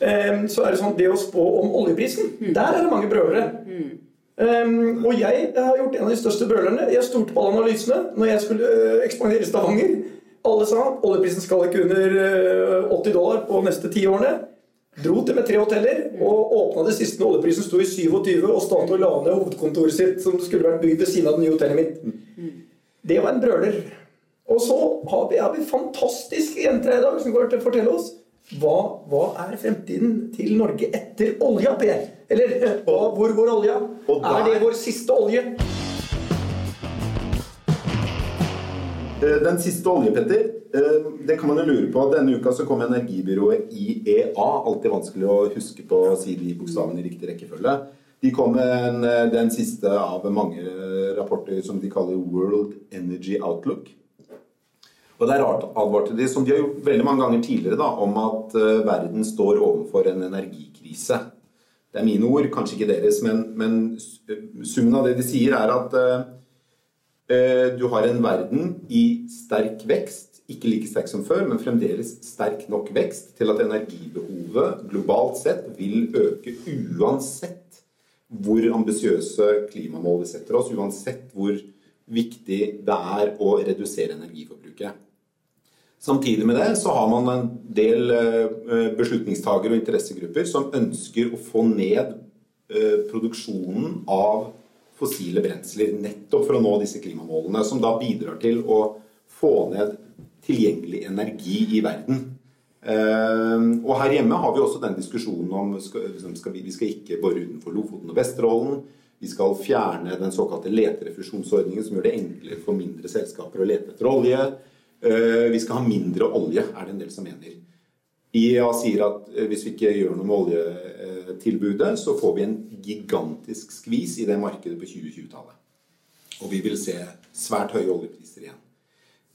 Um, Så er det sånn det å spå om oljeprisen. Der er det mange brølere. Um, og jeg har gjort en av de største brølerne. Jeg stolte på alle analysene når jeg skulle uh, ekspandere Stavanger. Alle sa oljeprisen skal ikke under uh, 80 dollar på neste ti årene. Dro til med tre hoteller og åpna det siste når oljeprisen sto i 27, og Statoil la ned hovedkontoret sitt, som skulle vært bygd ved siden av det nye hotellet mitt. Det var en brøler. Og så har vi, har vi fantastiske jenter her i dag som går til å fortelle oss hva, hva er fremtiden til Norge etter olja, Per? Eller hva, hvor går olja? Er det vår siste olje? Den siste olje, Petter, eh, det kan man jo lure på. Denne uka så kom energibyrået IEA. Alltid vanskelig å huske på å si de bokstavene i riktig rekkefølge. De kom med eh, den siste av mange eh, rapporter som de kaller World Energy Outlook. Og det er rart advarte de, som de har gjort veldig mange ganger tidligere, da, om at eh, verden står overfor en energikrise. Det er mine ord, kanskje ikke deres, men, men summen av det de sier, er at eh, Eh, Du har en verden i sterk vekst, ikke like sterk som før, men fremdeles sterk nok vekst til at energibehovet globalt sett vil øke uansett hvor ambisiøse klimamål vi setter oss, uansett hvor viktig det er å redusere energiforbruket. Samtidig med det så har man en del eh, beslutningstagere og interessegrupper som ønsker å få ned eh, produksjonen av fossile brensler, nettopp for å nå disse klimamålene, som da bidrar til å få ned tilgjengelig energi i verden. Eh, og her hjemme har vi også den diskusjonen om liksom, skal vi, vi skal ikke bore utenfor Lofoten og Vesterålen. Vi skal fjerne den såkalte leterefusjonsordningen, som gjør det enklere for mindre selskaper å lete etter olje. Eh, vi skal ha mindre olje, er det en del som mener. IEA sier at eh, hvis vi ikke gjør noe med oljetilbudet, så får vi en gigantisk skvis i det markedet på 2020-tallet. Og vi vil se svært høye oljepriser igjen.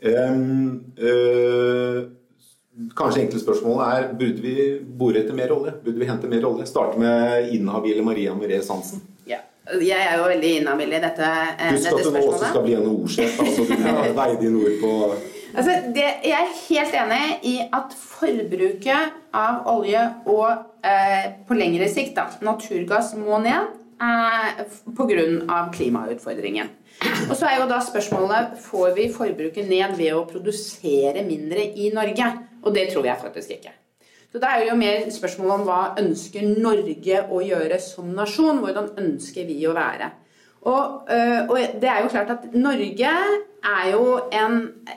Um, uh, kanskje enkle spørsmålet er burde vi bore etter mer olje? Burde vi hente mer olje? Starte med inhabile Maria Merez Sansen. Ja. Jeg er jo veldig inhabil i dette, eh, Husk dette at du også skal bli NHO-sjef. Altså, du må [LAUGHS] veie dine ord på Altså, det, jeg er helt enig i at forbruket av olje og eh, på lengre sikt da, naturgass må ned eh, pga. klimautfordringen. Og så er jo da spørsmålet får vi forbruket ned ved å produsere mindre i Norge. Og det tror jeg faktisk ikke. Så det er jo mer spørsmål om hva ønsker Norge å gjøre som nasjon? Hvordan ønsker vi å være? Og, øh, og det er jo klart at Norge er jo en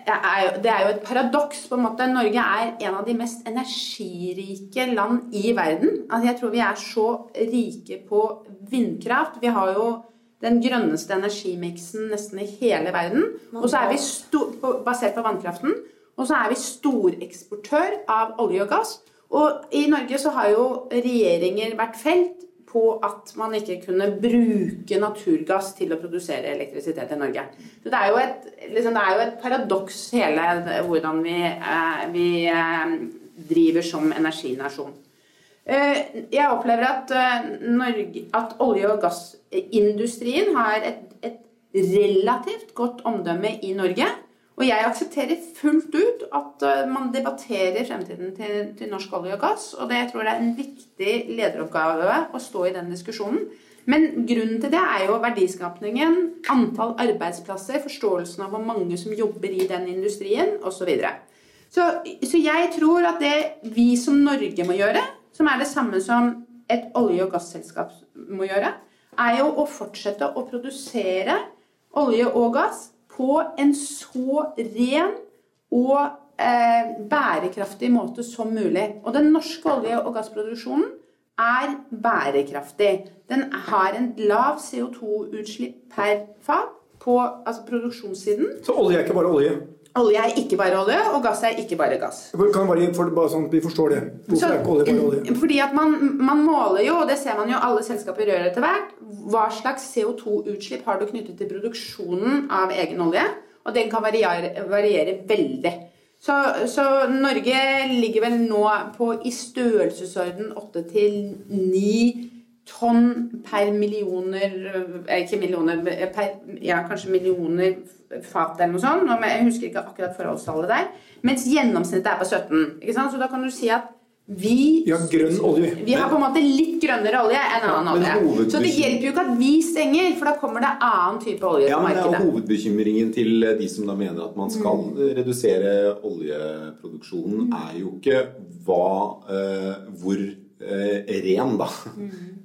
er jo, Det er jo et paradoks, på en måte. Norge er en av de mest energirike land i verden. Altså jeg tror vi er så rike på vindkraft. Vi har jo den grønneste energimiksen nesten i hele verden. Og så er vi basert på vannkraften. Og så er vi storeksportør av olje og gass. Og i Norge så har jo regjeringer vært felt på at man ikke kunne bruke naturgass til å produsere elektrisitet i Norge. Så det er jo et, liksom, et paradoks hele hvordan vi, eh, vi eh, driver som energinasjon. Eh, jeg opplever at, eh, Norge, at olje- og gassindustrien har et, et relativt godt omdømme i Norge. Og jeg aksepterer fullt ut at eh, man debatterer fremtiden til, til norsk olje og gass. Og det jeg tror jeg er en viktig lederoppgave å stå i den diskusjonen. Men grunnen til det er jo verdiskapningen, antall arbeidsplasser, forståelsen av hvor mange som jobber i den industrien osv. Så, så Så jeg tror at det vi som Norge må gjøre, som er det samme som et olje- og gasselskap må gjøre, er jo å fortsette å produsere olje og gass på en så ren og eh, bærekraftig måte som mulig. Og den norske olje- og gassproduksjonen er bærekraftig. Den har en lav CO2-utslipp per fat på altså produksjonssiden. Så olje er ikke bare olje. Olje er ikke bare olje, og gass er ikke bare gass. Kan bare, for, bare sånn vi forstår det. Hvorfor Så- er ikke olje bare olje? Fordi at man, man måler jo, og det ser man jo alle selskaper gjør etter hvert, hva slags CO2-utslipp har du knyttet til produksjonen av egen olje. Og den kan variere, variere veldig. Så, så Norge ligger vel nå på i størrelsesorden 8 til 9 tonn per millioner eh, Ikke millioner, per, ja, kanskje millioner fat eller noe sånt. Jeg husker ikke akkurat forholdstallet der. Mens gjennomsnittet er på 17. Ikke sant? Så da kan du si at vi Vi har grønn olje. vi har på en måte litt grønnere olje enn annen olje. Så det hjelper jo ikke at vi stenger, for da kommer det annen type olje Ja, på men det er. Hovedbekymringen til de som da mener at man skal redusere oljeproduksjonen, er jo ikke hva, eh, hvor eh, ren da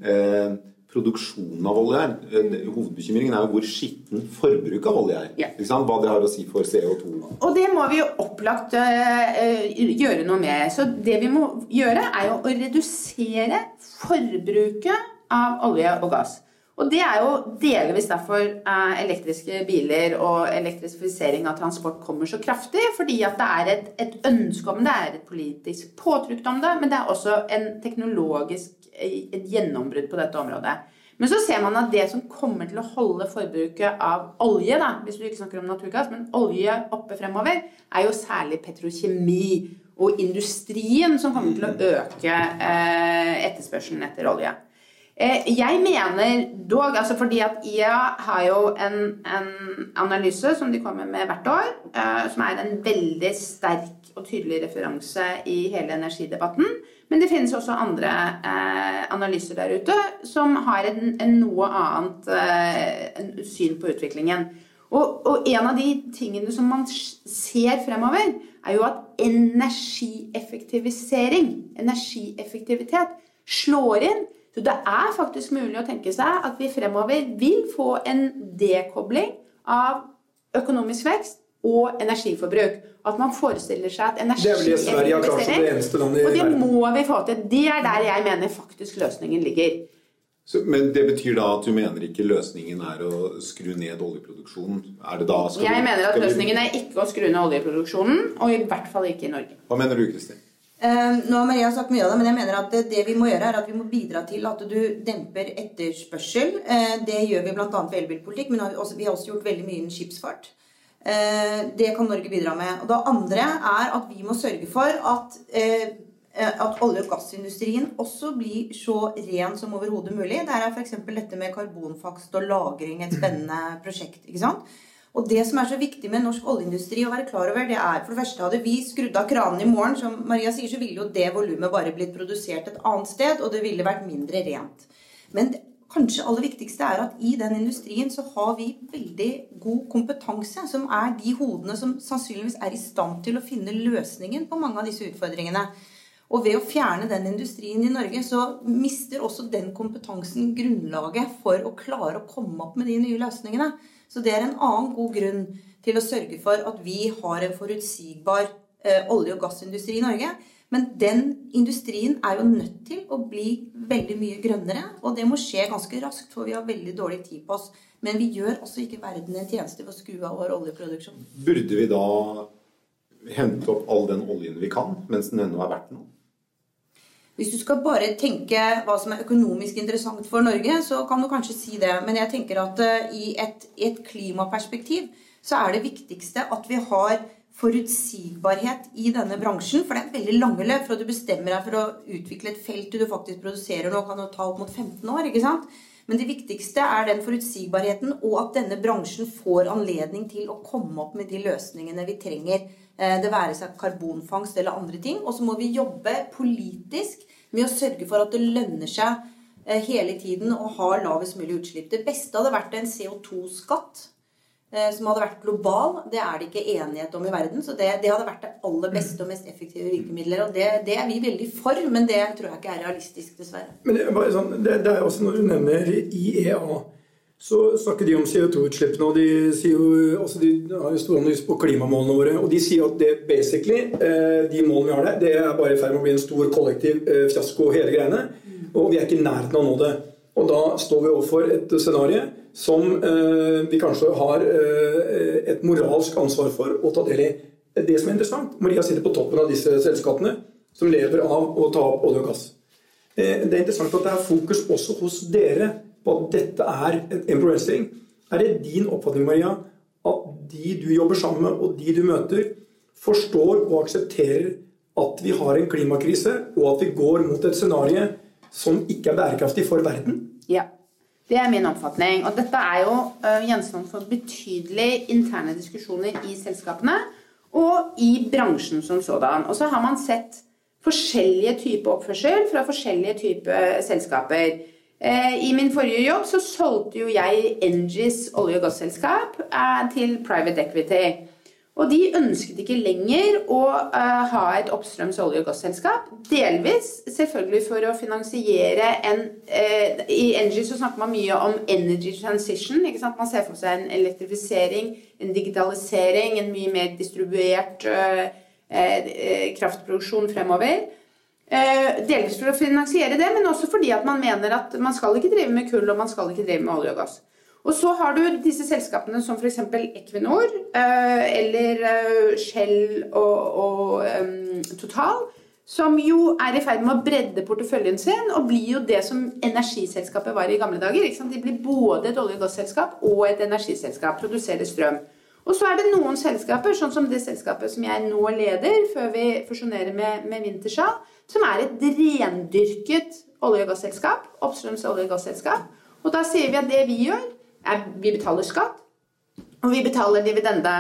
eh, produksjonen av olje er. Eh, Hovedbekymringen er jo hvor skitten forbruket av olje er. Yeah. Ikke sant? Hva det har å si for CO2. Og det må vi jo opplagt eh, gjøre noe med. Så det vi må gjøre, er jo å redusere forbruket av olje og gass. Og det er jo delvis derfor eh, elektriske biler og elektrifisering av transport kommer så kraftig. Fordi at det er et, et ønske om det, er et politisk påtrykk om det, men det er også en teknologisk eh, et gjennombrudd på dette området. Men så ser man at det som kommer til å holde forbruket av olje, da, hvis du ikke snakker om naturgass, men olje oppe fremover, er jo særlig petrokjemi og industrien som kommer til å øke eh, etterspørselen etter olje. Eh, Jeg mener dog, altså fordi at IA har jo en, en analyse som de kommer med hvert år, eh, som er en veldig sterk og tydelig referanse i hele energidebatten. Men det finnes også andre eh, analyser der ute som har en, en noe annet syn på utviklingen. Og, og en av de tingene som man ser fremover, er jo at energieffektivisering, energieffektivitet, slår inn. Så det er faktisk mulig å tenke seg at vi fremover vil få en dekobling av økonomisk vekst og energiforbruk. At man forestiller seg at energi Det er vel det Sverige har klart som det eneste landet i verden. Og det må vi få til. Det er der jeg mener faktisk løsningen ligger. Så, men det betyr da at du mener ikke løsningen er å skru ned oljeproduksjonen? Er det da skal Jeg vi- mener at skal vi- løsningen er ikke å skru ned oljeproduksjonen, og i hvert fall ikke i Norge. Hva mener du, Kristin? Eh, nå har Maria sagt mye av det, men jeg mener at det, vi må gjøre, er at vi må bidra til at du demper etterspørsel. Eh, det gjør vi bl.a. ved elbilpolitikk, men vi, har også gjort veldig mye innen skipsfart. Det kan Norge bidra med. Og det andre er at vi må sørge for at at olje- og gassindustrien også blir så ren som overhodet mulig. Der er f.eks. dette med karbonfangst og -lagring et spennende prosjekt. ikke sant? Og det som er så viktig med norsk oljeindustri å være klar over, det er for det første hadde vi skrudd av kranene i morgen, som Maria sier, så ville jo det volumet bare blitt produsert et annet sted, og det ville vært mindre rent. Men det kanskje aller viktigste er at i den industrien så har vi veldig god kompetanse, som er de hodene som sannsynligvis er i stand til å finne løsningen på mange av disse utfordringene. Og ved å fjerne den industrien i Norge, så mister også den kompetansen grunnlaget for å klare å komme opp med de nye løsningene. Så det er en annen god grunn til å sørge for at vi har en forutsigbar eh, olje- og gassindustri i Norge. Men den industrien er jo nødt til å bli veldig mye grønnere. Og det må skje ganske raskt, for vi har veldig dårlig tid på oss. Men vi gjør også ikke verden en tjeneste ved å skue av vår oljeproduksjon. Burde vi da hente opp all den oljen vi kan, mens den ennå er verdt noe? Hvis du skal bare tenke hva som er økonomisk interessant for Norge, så kan du kanskje si det. Men jeg tenker at uh, i, et, i et, klimaperspektiv så er det viktigste at vi har forutsigbarhet i denne bransjen. For det er veldig lange løp fra du bestemmer deg for å utvikle et felt du faktisk produserer noe, kan jo ta opp mot 15 år. ikke sant? Men det viktigste er den forutsigbarheten og at denne bransjen får anledning til å komme opp med de løsningene vi trenger Eh, det være seg karbonfangst eller andre ting. Og så må vi jobbe politisk med å sørge for at det lønner seg eh, hele tiden å ha lavest mulig utslipp. Det beste hadde vært en CO2-skatt eh, som hadde vært global. Det er det ikke enighet om i verden. Så det, det hadde vært det aller beste og mest effektive virkemidler. Og det, det, er vi veldig for, men det tror jeg ikke er realistisk, dessverre. Men det, sånn, det, det er også når du nevner IEA så snakker de om CO2-utslippene, og de, jo, altså de har jo analyse på klimamålene våre. Og de sier at det basically, eh, de målene vi har der, det er bare i ferd med å bli en stor kollektiv eh, fiasko, hele greiene. Og vi er ikke i nærheten av å nå det. Og da står vi overfor et scenario som eh, vi kanskje har et moralsk ansvar for å ta del i. Det som er interessant, Maria sitter på toppen av disse selskapene som lever av å ta opp olje og gass. Det er interessant at det er fokus også hos dere på at dette er en problemstilling. Er det din oppfatning, Maria, at de du jobber sammen med, og de du møter, forstår og aksepterer at vi har en klimakrise, og at vi går mot et scenario som ikke er bærekraftig for verden? Ja. Det er min oppfatning. Og dette er jo uh, gjenstand for betydelige interne diskusjoner i selskapene og i bransjen som sådan. Og så har man sett forskjellige typer oppførsel fra forskjellige typer selskaper. Eh, I min forrige jobb så solgte jo jeg Engis olje- og gasselskap eh, til private equity. Og de ønsket ikke lenger å uh, ha et oppstrøms olje- og gasselskap. Delvis selvfølgelig for å finansiere en I Engie så snakker man mye om energy transition. ikke sant? Man ser for seg en elektrifisering, en digitalisering, en mye mer distribuert kraftproduksjon fremover. Eh, delvis for å finansiere det, men også fordi at man mener at man skal ikke drive med kull og man skal ikke drive med olje og gass. Og så har du disse selskapene som f.eks. Equinor eh, eller eh, Shell og, og Total, som jo er i ferd med å bredde porteføljen sin og blir jo det som energiselskapet var i gamle dager. De blir både et olje- og gasselskap og et energiselskap. Produserer strøm. Og så er det noen selskaper, sånn som det selskapet som jeg nå leder, før vi fusjonerer med, med Wintershall, som er et rendyrket olje- og gasselskap. Oppstrøms olje- og gasselskap. Og da sier vi at det vi gjør, er vi betaler skatt, og vi betaler dividende.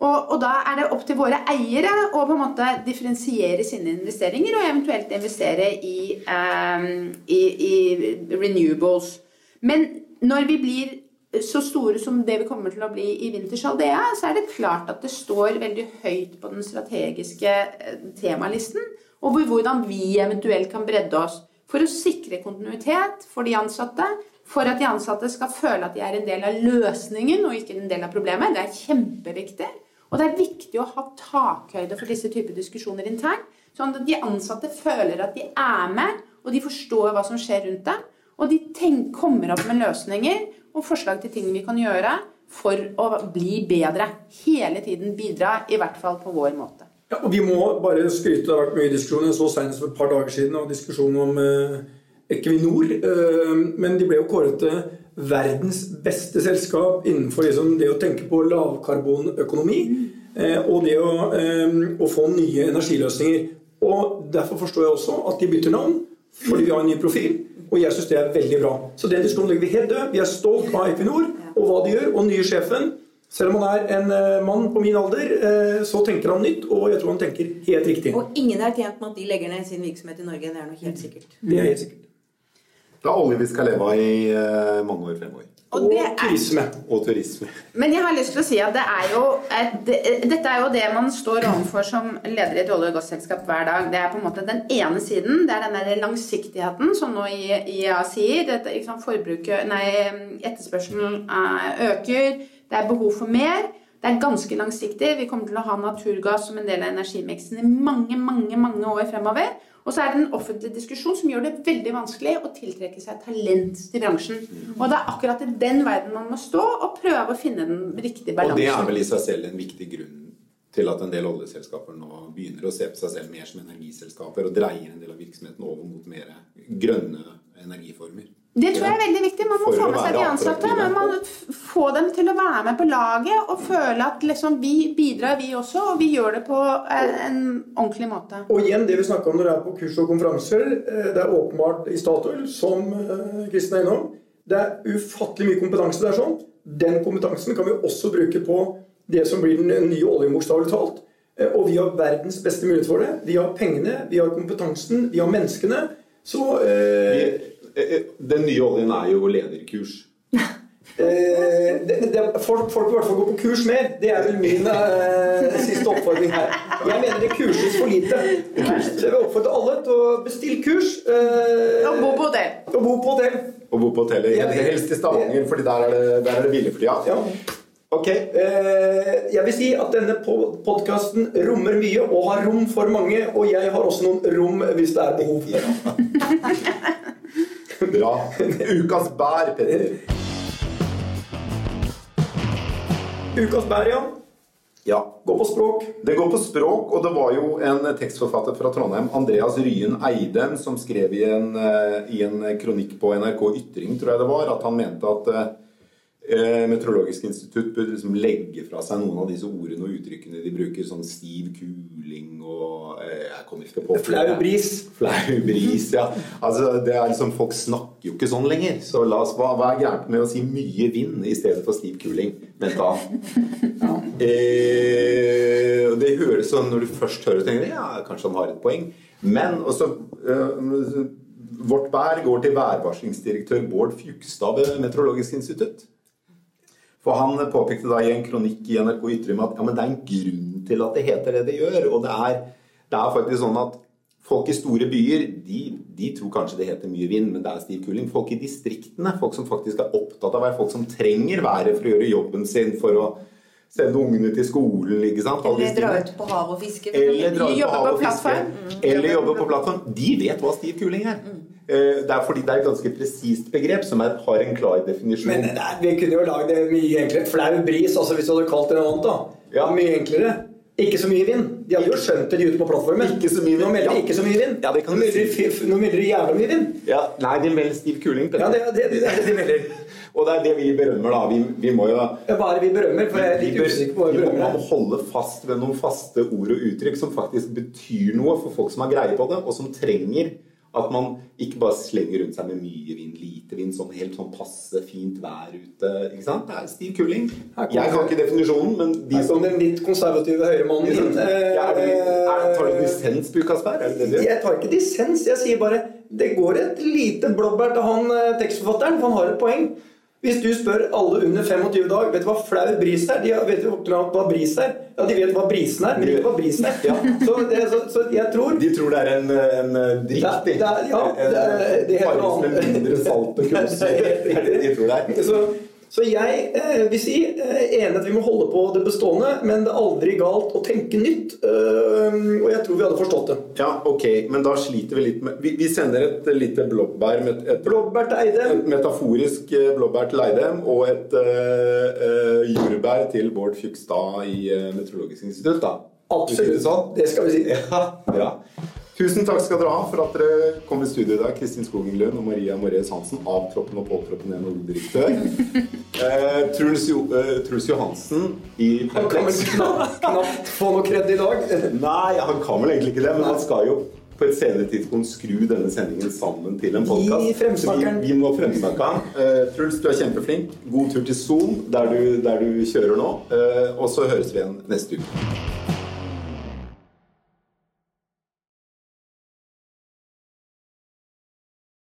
Og, og, da er det opp til våre eiere å på en måte differensiere sine investeringer og eventuelt investere i, um, i, i renewables. Men når vi blir så store som det vi kommer til å bli i Wintershaldea, så er det klart at det står veldig høyt på den strategiske eh, temalisten over hvordan vi eventuelt kan bredde oss for å sikre kontinuitet for de ansatte, for at de ansatte skal føle at de er en del av løsningen og ikke en del av problemet. Det er kjempeviktig. Og det er viktig å ha takhøyde for disse typer diskusjoner internt, sånn at de ansatte føler at de er med, og de forstår hva som skjer rundt dem. Og de tenker, kommer opp med løsninger og forslag til ting vi kan gjøre for å bli bedre. Hele tiden bidra, i hvert fall på vår måte. Ja, og Vi må bare skryte. Det har vært mye diskusjon. Så senest for et par dager siden og diskusjon om eh, Equinor. Eh, men de ble jo kåret til verdens beste selskap innenfor liksom det å tenke på lavkarbonøkonomi eh, og det å, eh, å, få nye energiløsninger. Og Derfor forstår jeg også at de bytter navn, fordi vi har en ny profil. Og jeg syns det er veldig bra. Så den diskusjonen legger vi helt død. Vi er stolt av Equinor og hva de gjør, og nye sjefen. Selv om han er en eh, mann på min alder, eh, så tenker han nytt, og jeg tror han tenker helt riktig. Og ingen er tjent med at de legger ned sin virksomhet i Norge. Det er noe helt sikkert. Det er helt sikkert. Det er olje vi skal leve av i uh, mange år fremover. Og, og turisme. Og turisme. Men jeg har lyst til å si at det er jo det, dette er jo det man står overfor som leder i et olje- og gasselskap hver dag. Det er på en måte den ene siden. Det er den der langsiktigheten som nå IEA sier. Dette, liksom, forbruket, nei, etterspørselen øker. Det er behov for mer. Det er ganske langsiktig. Vi kommer til å ha naturgass som en del av energimiksen i mange, mange, mange år fremover. Og så er det en offentlig diskusjon som gjør det veldig vanskelig å tiltrekke seg talent til bransjen. Og det er akkurat i den verden man må stå og prøve å finne den riktige balansen. Og det er vel i seg selv en viktig grunn til at en del oljeselskaper nå begynner å se på seg selv mer som energiselskaper og dreier en del av virksomheten over mot mer grønne energiformer. Det tror jeg er veldig viktig. Man må få med seg de ansatte. Men Man få dem til å være med på laget og føle at liksom, vi bidrar, vi også, og vi gjør det på en ordentlig måte. Og igjen det vi snakka om når det er på kurs og konferanser. Eh, det er åpenbart i Statoil, som eh, Kristin er innom, det er ufattelig mye kompetanse der. sånn. Den kompetansen kan vi også bruke på det som blir den nye oljen, bokstavelig talt. Eh, og vi har verdens beste mulighet for det. Vi har pengene, vi har kompetansen, vi har menneskene. Så eh, den nye oljen er jo lederkurs. [LAUGHS] Eh, det, det, folk, folk i hvert fall gå på kurs mer. Det er vel min eh, siste oppfordring her. Jeg mener det kurses for lite. Så jeg vil oppfordre alle til å bestille kurs. Eh, og bo på hotell. Og bo på hotell. Og bo på hotellet. Helst i Stavanger, for der er det, der er det billig for tida. Ja. Ok. Eh, jeg vil si at denne podkasten rommer mye og har rom for mange. Og jeg har også noen rom hvis det er behov. [LAUGHS] Bra. Ukas bær, Petter. Ukas bær, ja. Ja. Går på språk. Det går på språk, og det var jo en tekstforfatter fra Trondheim, Andreas Ryen Eidem, som skrev i en, eh, i en kronikk på NRK Ytring, tror jeg det var, at han mente at eh, Meteorologisk institutt bør liksom legge fra seg noen av disse ordene og uttrykkene de bruker, sånn stiv kuling og eh, Jeg kommer ikke på Flau bris. Flau bris, ja. Altså, det er liksom, Folk snakker jo ikke sånn lenger. Så la oss, hva, hva er gærent med å si mye vind i stedet for stiv kuling? Vent da. [LAUGHS] Ja. Eh, det høres sånn Når du først hører det, tenker du ja, kanskje han har et poeng. Men også eh, Vårt vær går til værvarslingsdirektør Bård Fjugstad ved Meteorologisk institutt. For han påpekte da i en kronikk i NRK Ytring at ja, men det er en grunn til at det heter det det gjør. Og det er, det er faktisk sånn at folk i store byer de, de, tror kanskje det heter mye vind, men det er stiv kuling. Folk i distriktene, folk som faktisk er opptatt av vær, folk som trenger været for å gjøre jobben sin, for å sende ungene til skolen. ikke sant? Eller dra ut på havet og fiske. Eller dra ut på på fiske. Mm. Eller jobbe på plattform. De vet hva stiv kuling er. Mm. Eh, det er fordi det er et ganske presist begrep som er, har en klar definisjon. Men nei, vi kunne jo lagd det mye enklere. Flau bris, altså hvis du hadde kalt det noe annet. da. Ja. Mye enklere. Ikke så mye vind. De hadde jo skjønt det, de ute på plattformen. Ikke så mye vind. Nå melder de ikke så mye vind. Ja, det kan Nå melder de jævla mye vind. Ja, Nei, de melder stiv kuling. Ja, det, det, det, det de melder. [LAUGHS] Og det er det vi berømmer, da. Vi, vi må jo ja, Hva er det vi berømmer? For jeg er litt usikker på hva vi berømmer. Vi må holde fast ved noen faste ord og uttrykk som faktisk betyr noe for folk som har greie på det, og som trenger at man ikke bare slenger rundt seg med mye vind, lite vind, sånn helt sånn passe fint vær ute. ikke sant? Det er stiv kuling. Jeg kan ikke definisjonen, men de som Den litt konservative høyremannen din. Tar du dissens Bu Kasper? Jeg tar ikke dissens. Jeg sier bare det går et lite blåbær til han eh, tekstforfatteren, for han har et poeng. Hvis du spør alle under 25 dag vet du hva flau bris er, de vet jo hva bris er. Ja, de vet hva brisen er, men ikke hva brisen er. Ja. Så, det, så, så, jeg tror De tror det er en, en drikk, de. Ja, det, det, det heter noe annet. Med mindre salt og kullsyre. Det er det de tror det er. Så, så jeg eh, vil si eh, enig at vi må holde på det bestående, men det er aldri galt å tenke nytt. Eh, og jeg tror vi hadde forstått det. Ja, ok, men da sliter vi litt med Vi, vi sender et lite blåbær et, et, blåbær til Eidem. Et metaforisk eh, blåbær til Eidem og et øh, jordbær til Bård Fjugstad i Meteorologisk institutt, da. Absolutt. Sånn? Det skal vi si. [LAUGHS] Ja, ja. Tusen takk skal dere ha for at dere kom i studio i dag. Kristin Skogen Lund og Maria Moreus Hansen, avtroppen og påtroppen NHO-direktør. [LAUGHS] Eh, Truls, jo, eh, Truls Johansen i Perplex. knapt, knapt få noe kred i dag. [LAUGHS] Nei, han kan vel egentlig ikke det, men han skal jo på et senere tidspunkt skru denne sendingen sammen til en podkast. Vi, vi må fremsnakke han. Eh, Truls, du er kjempeflink. God tur til Son, der du, der du kjører nå. Eh, og så høres vi igjen neste uke.